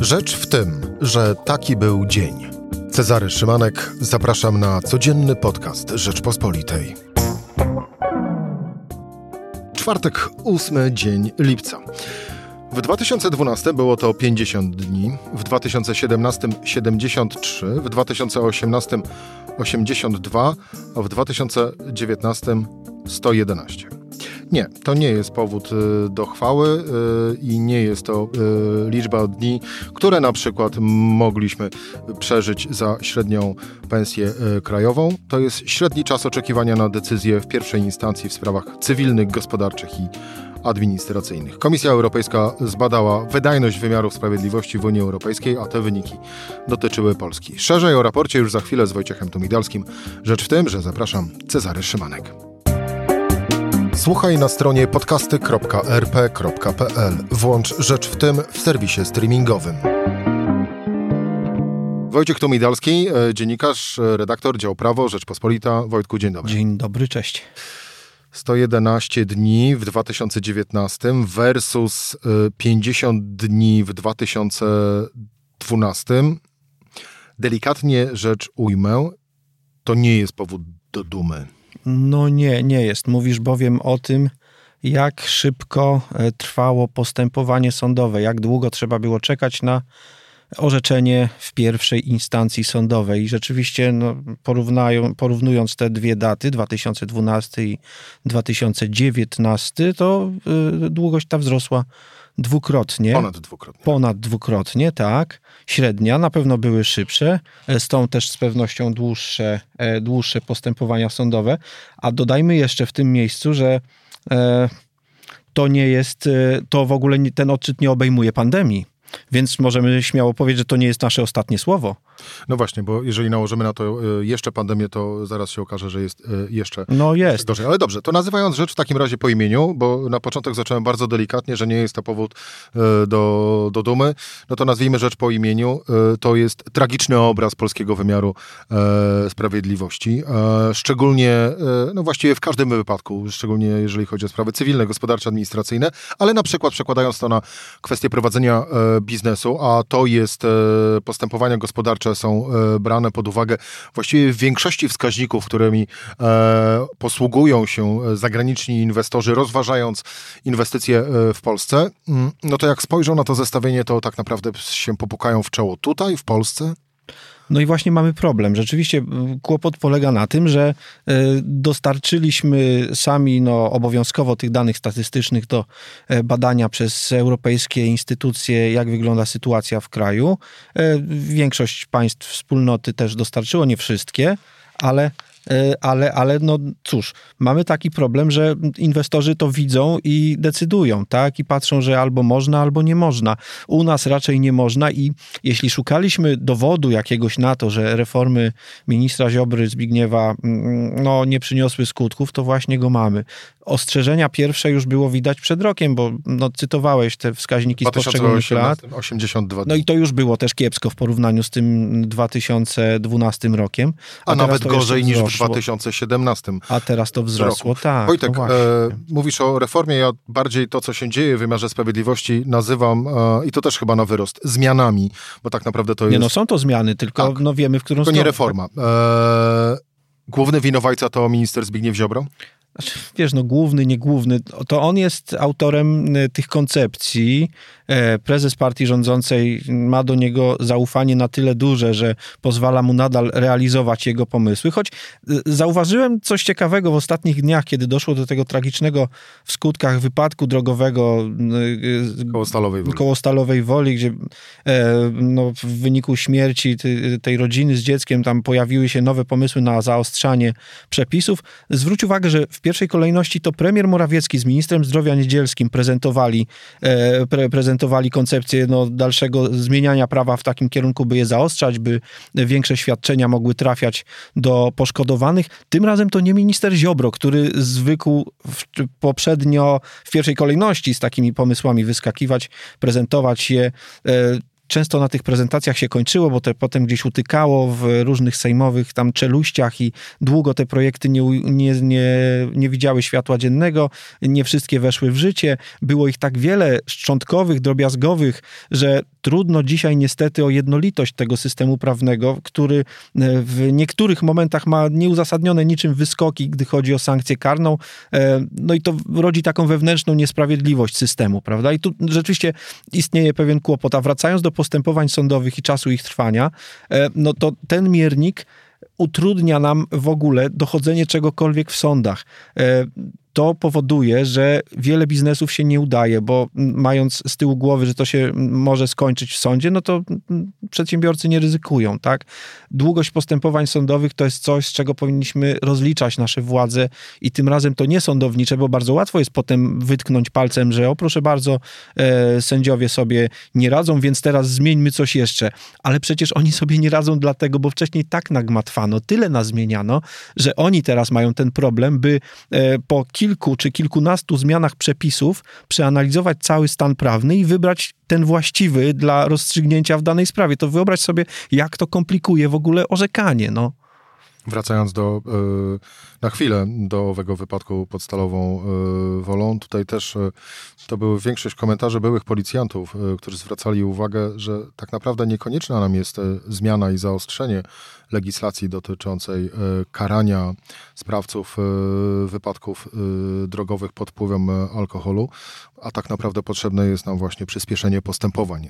Rzecz w tym, że taki był dzień. Cezary Szymanek, zapraszam na codzienny podcast Rzeczpospolitej. Czwartek, ósmy dzień lipca. W 2012 było to 50 dni, w 2017 73, w 2018 82, a w 2019 111. Nie, to nie jest powód y, do chwały y, i nie jest to y, liczba dni, które na przykład mogliśmy przeżyć za średnią pensję krajową. To jest średni czas oczekiwania na decyzję w pierwszej instancji w sprawach cywilnych, gospodarczych i administracyjnych. Komisja Europejska zbadała wydajność wymiarów sprawiedliwości w Unii Europejskiej, a te wyniki dotyczyły Polski. Szerzej o raporcie już za chwilę z Wojciechem Tomidalskim. Rzecz w tym, że zapraszam Cezary Szymanek. Słuchaj na stronie podcasty.rp.pl. Włącz Rzecz w tym w serwisie streamingowym. Wojciech Tomidalski, e, dziennikarz, e, redaktor, dział prawo, Rzeczpospolita. Wojtku, dzień dobry. Dzień dobry, cześć. 111 dni w 2019 versus 50 y, dni w 2012. Delikatnie rzecz ujmę, to nie jest powód do dumy. No nie, nie jest. Mówisz bowiem o tym, jak szybko e, trwało postępowanie sądowe, jak długo trzeba było czekać na orzeczenie w pierwszej instancji sądowej. I rzeczywiście no, porównają, porównując te dwie daty, 2012 i 2019, to y, długość ta wzrosła dwukrotnie. Ponad dwukrotnie. Ponad dwukrotnie, tak. Średnia, na pewno były szybsze, są też z pewnością dłuższe, e, dłuższe postępowania sądowe, a dodajmy jeszcze w tym miejscu, że e, to nie jest, e, to w ogóle ten odczyt nie obejmuje pandemii. Więc możemy śmiało powiedzieć, że to nie jest nasze ostatnie słowo. No właśnie, bo jeżeli nałożymy na to e, jeszcze pandemię, to zaraz się okaże, że jest e, jeszcze no jest. gorzej. Ale dobrze, to nazywając rzecz w takim razie po imieniu, bo na początek zacząłem bardzo delikatnie, że nie jest to powód e, do, do dumy, no to nazwijmy rzecz po imieniu. To jest tragiczny obraz polskiego wymiaru sprawiedliwości. Szczególnie, no właściwie w każdym wypadku, szczególnie jeżeli chodzi o sprawy cywilne, gospodarcze, administracyjne, ale na przykład przekładając to na kwestię prowadzenia biznesu, a to jest postępowania gospodarcze są e, brane pod uwagę właściwie w większości wskaźników, którymi e, posługują się e, zagraniczni inwestorzy, rozważając inwestycje w Polsce, mm, no to jak spojrzą na to zestawienie, to tak naprawdę się popukają w czoło tutaj, w Polsce. No i właśnie mamy problem. Rzeczywiście kłopot polega na tym, że e, dostarczyliśmy sami no, obowiązkowo tych danych statystycznych do e, badania przez europejskie instytucje, jak wygląda sytuacja w kraju. E, większość państw wspólnoty też dostarczyło, nie wszystkie, ale ale, ale no cóż, mamy taki problem, że inwestorzy to widzą i decydują, tak? I patrzą, że albo można, albo nie można. U nas raczej nie można i jeśli szukaliśmy dowodu jakiegoś na to, że reformy ministra Ziobry Zbigniewa mm, no, nie przyniosły skutków, to właśnie go mamy ostrzeżenia pierwsze już było widać przed rokiem, bo no, cytowałeś te wskaźniki z poszczególnych lat. 82 No i to już było też kiepsko w porównaniu z tym 2012 rokiem. A, a nawet gorzej niż w 2017 A teraz to wzrosło, roku. tak. Wojtek, no e, mówisz o reformie, ja bardziej to, co się dzieje w wymiarze sprawiedliwości nazywam, e, i to też chyba na wyrost, zmianami, bo tak naprawdę to jest... Nie no, są to zmiany, tylko tak. no, wiemy, w którą stronę. To nie reforma. E, główny winowajca to minister Zbigniew Ziobro? Znaczy, wiesz, no główny, nie główny, to on jest autorem y, tych koncepcji. E, prezes partii rządzącej ma do niego zaufanie na tyle duże, że pozwala mu nadal realizować jego pomysły. Choć y, zauważyłem coś ciekawego w ostatnich dniach, kiedy doszło do tego tragicznego w skutkach wypadku drogowego y, koło Stalowej Woli, koło Stalowej Woli gdzie e, no, w wyniku śmierci tej rodziny z dzieckiem tam pojawiły się nowe pomysły na zaostrzanie przepisów. Zwróć uwagę, że w pierwszej kolejności to premier Morawiecki z ministrem zdrowia Niedzielskim prezentowali, e, pre, prezentowali koncepcję no, dalszego zmieniania prawa w takim kierunku, by je zaostrzać, by większe świadczenia mogły trafiać do poszkodowanych. Tym razem to nie minister Ziobro, który zwykł w, poprzednio w pierwszej kolejności z takimi pomysłami wyskakiwać, prezentować je. Często na tych prezentacjach się kończyło, bo to potem gdzieś utykało w różnych sejmowych tam czeluściach i długo te projekty nie, nie, nie, nie widziały światła dziennego, nie wszystkie weszły w życie. Było ich tak wiele szczątkowych, drobiazgowych, że trudno dzisiaj niestety o jednolitość tego systemu prawnego, który e, w niektórych momentach ma nieuzasadnione niczym wyskoki, gdy chodzi o sankcję karną. E, no i to rodzi taką wewnętrzną niesprawiedliwość systemu, prawda? I tu rzeczywiście istnieje pewien kłopot. A wracając do postępowań sądowych i czasu ich trwania, e, no to ten miernik utrudnia nam w ogóle dochodzenie czegokolwiek w sądach to powoduje, że wiele biznesów się nie udaje, bo mając z tyłu głowy, że to się może skończyć w sądzie, no to przedsiębiorcy nie ryzykują, tak? Długość postępowań sądowych to jest coś, z czego powinniśmy rozliczać nasze władze i tym razem to nie sądownicze, bo bardzo łatwo jest potem wytknąć palcem, że o proszę bardzo, e, sędziowie sobie nie radzą, więc teraz zmieńmy coś jeszcze. Ale przecież oni sobie nie radzą dlatego, bo wcześniej tak nagmatwano, tyle nazmieniano, że oni teraz mają ten problem, by e, po kilku czy kilkunastu zmianach przepisów przeanalizować cały stan prawny i wybrać ten właściwy dla rozstrzygnięcia w danej sprawie. To wyobraź sobie, jak to komplikuje w ogóle orzekanie. No. Wracając do, e, na chwilę do owego wypadku pod Stalową e, Wolą, tutaj też e, to były większość komentarzy byłych policjantów, którzy zwracali uwagę, że tak naprawdę niekonieczna nam jest zmiana i zaostrzenie legislacji dotyczącej e, karania sprawców e, wypadków e, drogowych pod wpływem alkoholu, a tak naprawdę potrzebne jest nam właśnie przyspieszenie postępowań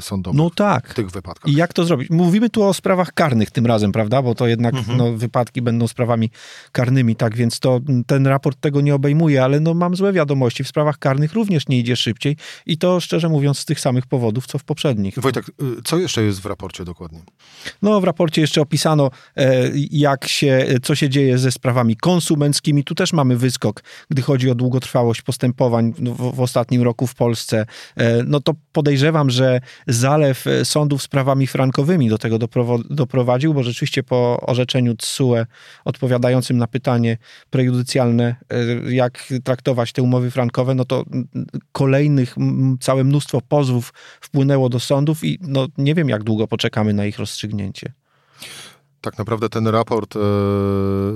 sądowych no tak. w tych wypadkach. I jak to zrobić? Mówimy tu o sprawach karnych tym razem, prawda? Bo to jednak mhm. no, wypadki będą sprawami karnymi, tak więc to ten raport tego nie obejmuje, ale no, mam złe wiadomości. W sprawach karnych również nie idzie szybciej i to szczerze mówiąc z tych samych powodów, co w poprzednich. Wojtek, y, co jeszcze jest w raporcie dokładnie? No w raporcie raporcie jeszcze opisano, e, jak się, co się dzieje ze sprawami konsumenckimi. Tu też mamy wyskok, gdy chodzi o długotrwałość postępowań w, w ostatnim roku w Polsce. E, no to podejrzewam, że zalew e, sądów sprawami frankowymi do tego doprowadził, bo rzeczywiście po orzeczeniu TSUE odpowiadającym na pytanie prejudycjalne, jak traktować te umowy frankowe, no to kolejnych całe mnóstwo pozwów wpłynęło do sądów i no nie wiem, jak długo poczekamy na ich rozstrzygnięcie. Tak naprawdę ten raport e,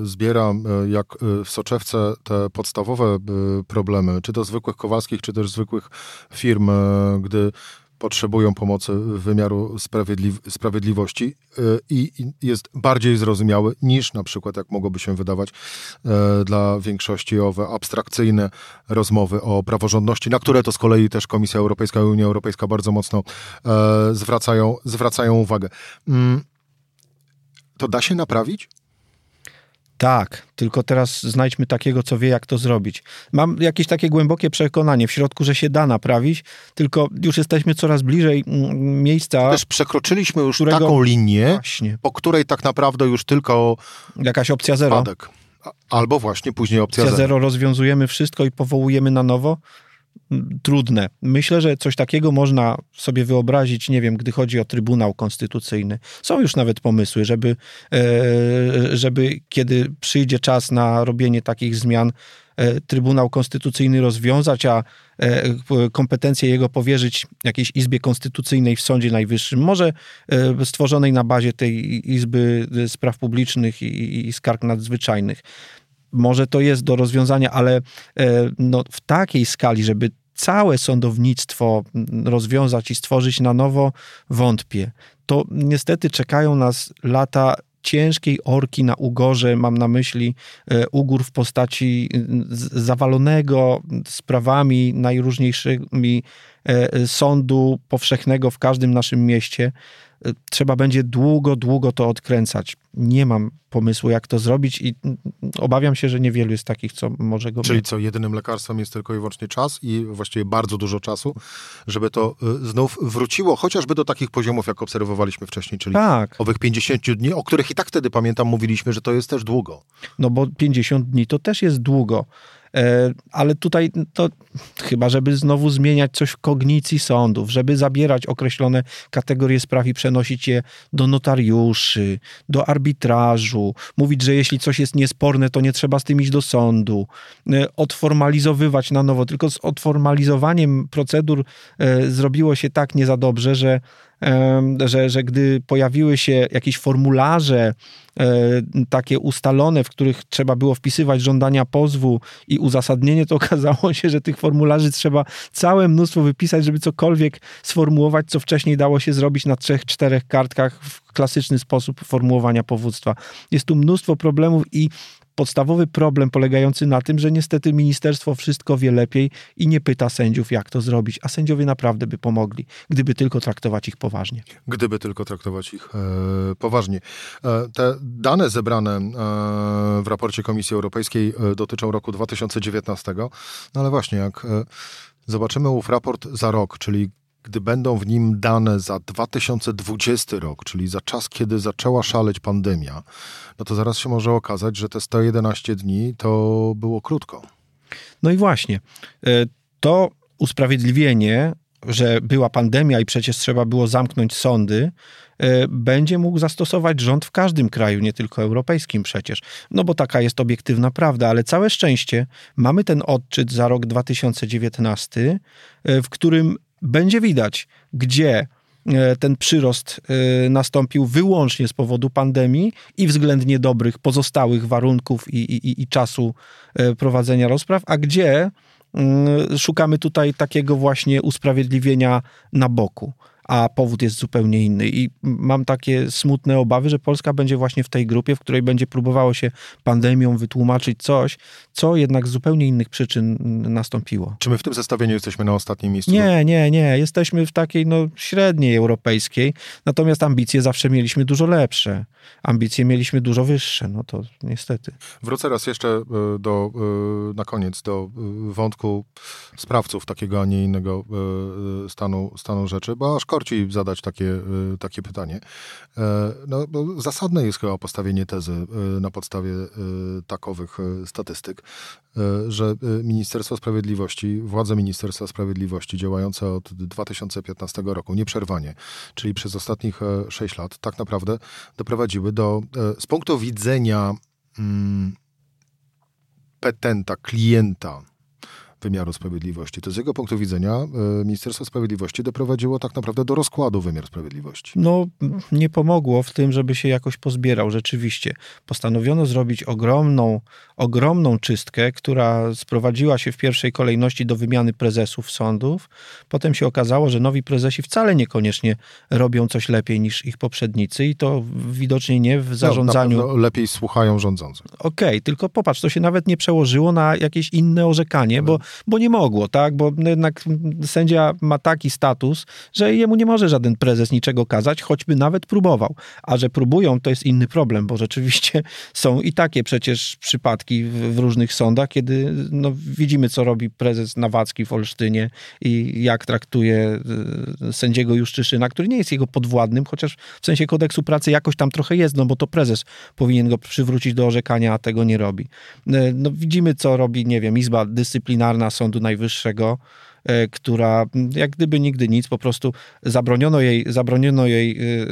zbiera e, jak e, w soczewce te podstawowe problemy, czy to zwykłych Kowalskich, czy też zwykłych firm, gdy potrzebują pomocy wymiaru sprawiedli sprawiedliwości i jest bardziej zrozumiały niż na przykład, jak mogłoby się wydawać, dla większości owe abstrakcyjne rozmowy o praworządności, na które to z kolei też Komisja Europejska i Unia Europejska bardzo mocno zwracają, zwracają uwagę. Mm, to da się naprawić? Tak, tylko teraz znajdźmy takiego, co wie, jak to zrobić. Mam jakieś takie głębokie przekonanie w środku, że się da naprawić, tylko już jesteśmy coraz bliżej mm, miejsca. Też przekroczyliśmy już którego... taką linię, właśnie. po której tak naprawdę już tylko. Jakaś opcja zero. Spadek. Albo właśnie później opcja, opcja zero. zero. Rozwiązujemy wszystko i powołujemy na nowo trudne. Myślę, że coś takiego można sobie wyobrazić, nie wiem, gdy chodzi o Trybunał Konstytucyjny. Są już nawet pomysły, żeby, e, żeby kiedy przyjdzie czas na robienie takich zmian, e, Trybunał Konstytucyjny rozwiązać, a e, kompetencje jego powierzyć jakiejś Izbie Konstytucyjnej w Sądzie Najwyższym, może stworzonej na bazie tej Izby Spraw Publicznych i Skarg Nadzwyczajnych może to jest do rozwiązania, ale no, w takiej skali, żeby całe sądownictwo rozwiązać i stworzyć na nowo, wątpię. To niestety czekają nas lata ciężkiej orki na ugorze, mam na myśli e, ugór w postaci zawalonego sprawami najróżniejszymi e, sądu powszechnego w każdym naszym mieście trzeba będzie długo, długo to odkręcać. Nie mam pomysłu, jak to zrobić i obawiam się, że niewielu jest takich, co może go... Czyli co, jedynym lekarstwem jest tylko i wyłącznie czas i właściwie bardzo dużo czasu, żeby to y, znów wróciło, chociażby do takich poziomów, jak obserwowaliśmy wcześniej, czyli tak. owych 50 dni, o których i tak wtedy, pamiętam, mówiliśmy, że to jest też długo. No bo 50 dni to też jest długo. E, ale tutaj to chyba, żeby znowu zmieniać coś w kognicji sądów, żeby zabierać określone kategorie spraw i przenosić je do notariuszy, do arbitrażu, mówić, że jeśli coś jest niesporne, to nie trzeba z tym iść do sądu, e, odformalizowywać na nowo. Tylko z odformalizowaniem procedur e, zrobiło się tak nie za dobrze, że że, że gdy pojawiły się jakieś formularze e, takie ustalone, w których trzeba było wpisywać żądania pozwu i uzasadnienie, to okazało się, że tych formularzy trzeba całe mnóstwo wypisać, żeby cokolwiek sformułować, co wcześniej dało się zrobić na trzech, czterech kartkach w klasyczny sposób formułowania powództwa. Jest tu mnóstwo problemów i podstawowy problem polegający na tym, że niestety ministerstwo wszystko wie lepiej i nie pyta sędziów, jak to zrobić, a sędziowie naprawdę by pomogli, gdyby tylko traktować ich poważnie. Gdyby tylko traktować ich e, poważnie. E, te dane zebrane e, w raporcie Komisji Europejskiej e, dotyczą roku 2019, no ale właśnie jak e, zobaczymy ów raport za rok, czyli gdy będą w nim dane za 2020 rok, czyli za czas, kiedy zaczęła szaleć pandemia, no to zaraz się może okazać, że te 111 dni to było krótko. No i właśnie. E, to usprawiedliwienie, że była pandemia i przecież trzeba było zamknąć sądy, e, będzie mógł zastosować rząd w każdym kraju, nie tylko europejskim przecież. No bo taka jest obiektywna prawda, ale całe szczęście mamy ten odczyt za rok 2019, e, w którym będzie widać, gdzie e, ten przyrost e, nastąpił wyłącznie z powodu pandemii i względnie dobrych pozostałych warunków i, i, i czasu e, prowadzenia rozpraw, a gdzie mm, szukamy tutaj takiego właśnie usprawiedliwienia na boku a powód jest zupełnie inny. I mam takie smutne obawy, że Polska będzie właśnie w tej grupie, w której będzie próbowało się pandemią wytłumaczyć coś, co jednak z zupełnie innych przyczyn nastąpiło. Czy my w tym zestawieniu jesteśmy na ostatnim miejscu? Nie, nie, nie. Jesteśmy w takiej no, średniej europejskiej, natomiast ambicje zawsze mieliśmy dużo lepsze. Ambicje mieliśmy dużo wyższe, no to niestety. Wrócę raz jeszcze e, do, e, na koniec do e, wątku sprawców takiego, a nie innego stanu, stanu rzeczy, bo aż korci zadać takie, takie pytanie. No, zasadne jest chyba postawienie tezy na podstawie takowych statystyk, że Ministerstwo Sprawiedliwości, władze Ministerstwa Sprawiedliwości działające od 2015 roku nieprzerwanie, czyli przez ostatnich 6 lat, tak naprawdę doprowadziły do, z punktu widzenia mm, petenta, klienta, wymiaru sprawiedliwości. To z jego punktu widzenia e, Ministerstwo Sprawiedliwości doprowadziło tak naprawdę do rozkładu wymiaru sprawiedliwości. No, nie pomogło w tym, żeby się jakoś pozbierał rzeczywiście. Postanowiono zrobić ogromną, ogromną czystkę, która sprowadziła się w pierwszej kolejności do wymiany prezesów sądów. Potem się okazało, że nowi prezesi wcale niekoniecznie robią coś lepiej niż ich poprzednicy i to widocznie nie w no, zarządzaniu. No, lepiej słuchają rządzących. Okej, okay, tylko popatrz, to się nawet nie przełożyło na jakieś inne orzekanie, bo bo nie mogło, tak? Bo jednak sędzia ma taki status, że jemu nie może żaden prezes niczego kazać, choćby nawet próbował. A że próbują, to jest inny problem, bo rzeczywiście są i takie przecież przypadki w, w różnych sądach, kiedy no, widzimy, co robi prezes Nawacki w Olsztynie i jak traktuje y, sędziego Juszczyszyna, który nie jest jego podwładnym, chociaż w sensie kodeksu pracy jakoś tam trochę jest, no bo to prezes powinien go przywrócić do orzekania, a tego nie robi. Y, no, widzimy, co robi, nie wiem, Izba Dyscyplinarna Sądu Najwyższego, e, która jak gdyby nigdy nic, po prostu zabroniono jej, zabroniono jej e, e,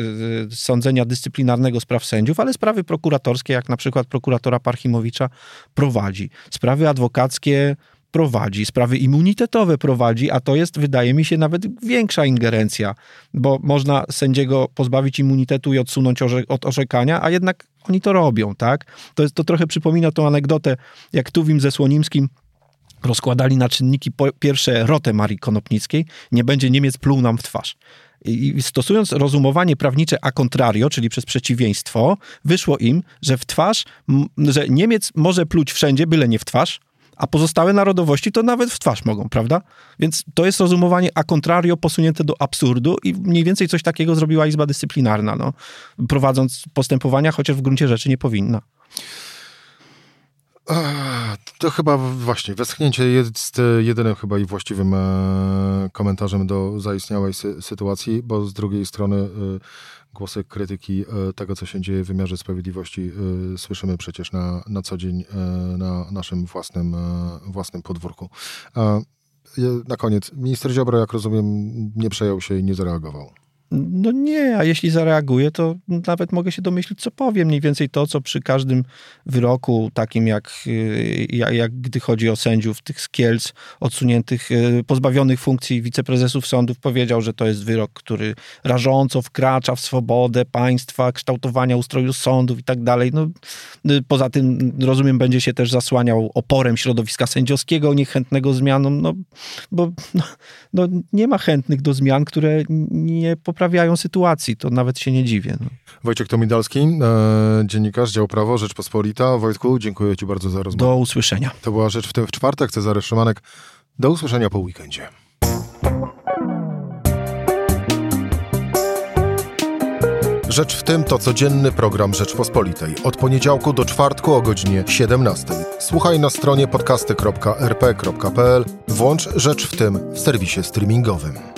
sądzenia dyscyplinarnego spraw sędziów, ale sprawy prokuratorskie, jak na przykład prokuratora Parchimowicza, prowadzi. Sprawy adwokackie prowadzi, sprawy immunitetowe prowadzi, a to jest, wydaje mi się, nawet większa ingerencja, bo można sędziego pozbawić immunitetu i odsunąć od orzekania, a jednak oni to robią, tak? To, jest, to trochę przypomina tą anegdotę, jak Tuwim ze Słonimskim rozkładali na czynniki pierwsze rotę Marii Konopnickiej, nie będzie Niemiec pluł nam w twarz. I stosując rozumowanie prawnicze a contrario, czyli przez przeciwieństwo, wyszło im, że w twarz, że Niemiec może pluć wszędzie, byle nie w twarz, a pozostałe narodowości to nawet w twarz mogą, prawda? Więc to jest rozumowanie a contrario posunięte do absurdu i mniej więcej coś takiego zrobiła Izba Dyscyplinarna, no, prowadząc postępowania, chociaż w gruncie rzeczy nie powinna. To chyba właśnie, westchnięcie jest jedynym chyba i właściwym e, komentarzem do zaistniałej sytuacji, bo z drugiej strony e, głosy krytyki e, tego, co się dzieje w wymiarze sprawiedliwości słyszymy przecież na, na co dzień na naszym własnym, własnym podwórku. Na koniec, minister Ziobro, jak rozumiem, nie przejął się i nie zareagował. No nie, a jeśli zareaguję, to nawet mogę się domyślić, co powiem. Mniej więcej to, co przy każdym wyroku, takim jak, y, jak, jak gdy chodzi o sędziów, tych z Kielc, odsuniętych, y, pozbawionych funkcji wiceprezesów sądów, powiedział, że to jest wyrok, który rażąco wkracza w swobodę państwa, kształtowania ustroju sądów i tak dalej. No, y, poza tym, rozumiem, będzie się też zasłaniał oporem środowiska sędziowskiego, niechętnego zmianom, no, bo no, no, nie ma chętnych do zmian, które nie po poprawiają sytuacji, to nawet się nie dziwię. No. Wojciech Tomidalski, e, dziennikarz, dział prawo, Rzeczpospolita. Wojtku, dziękuję Ci bardzo za rozmowę. Do usłyszenia. To była Rzecz w tym w czwartek. Cezary Szymanek. Do usłyszenia po weekendzie. Rzecz w tym to codzienny program Rzeczpospolitej. Od poniedziałku do czwartku o godzinie 17. Słuchaj na stronie podcasty.rp.pl. Włącz Rzecz w tym w serwisie streamingowym.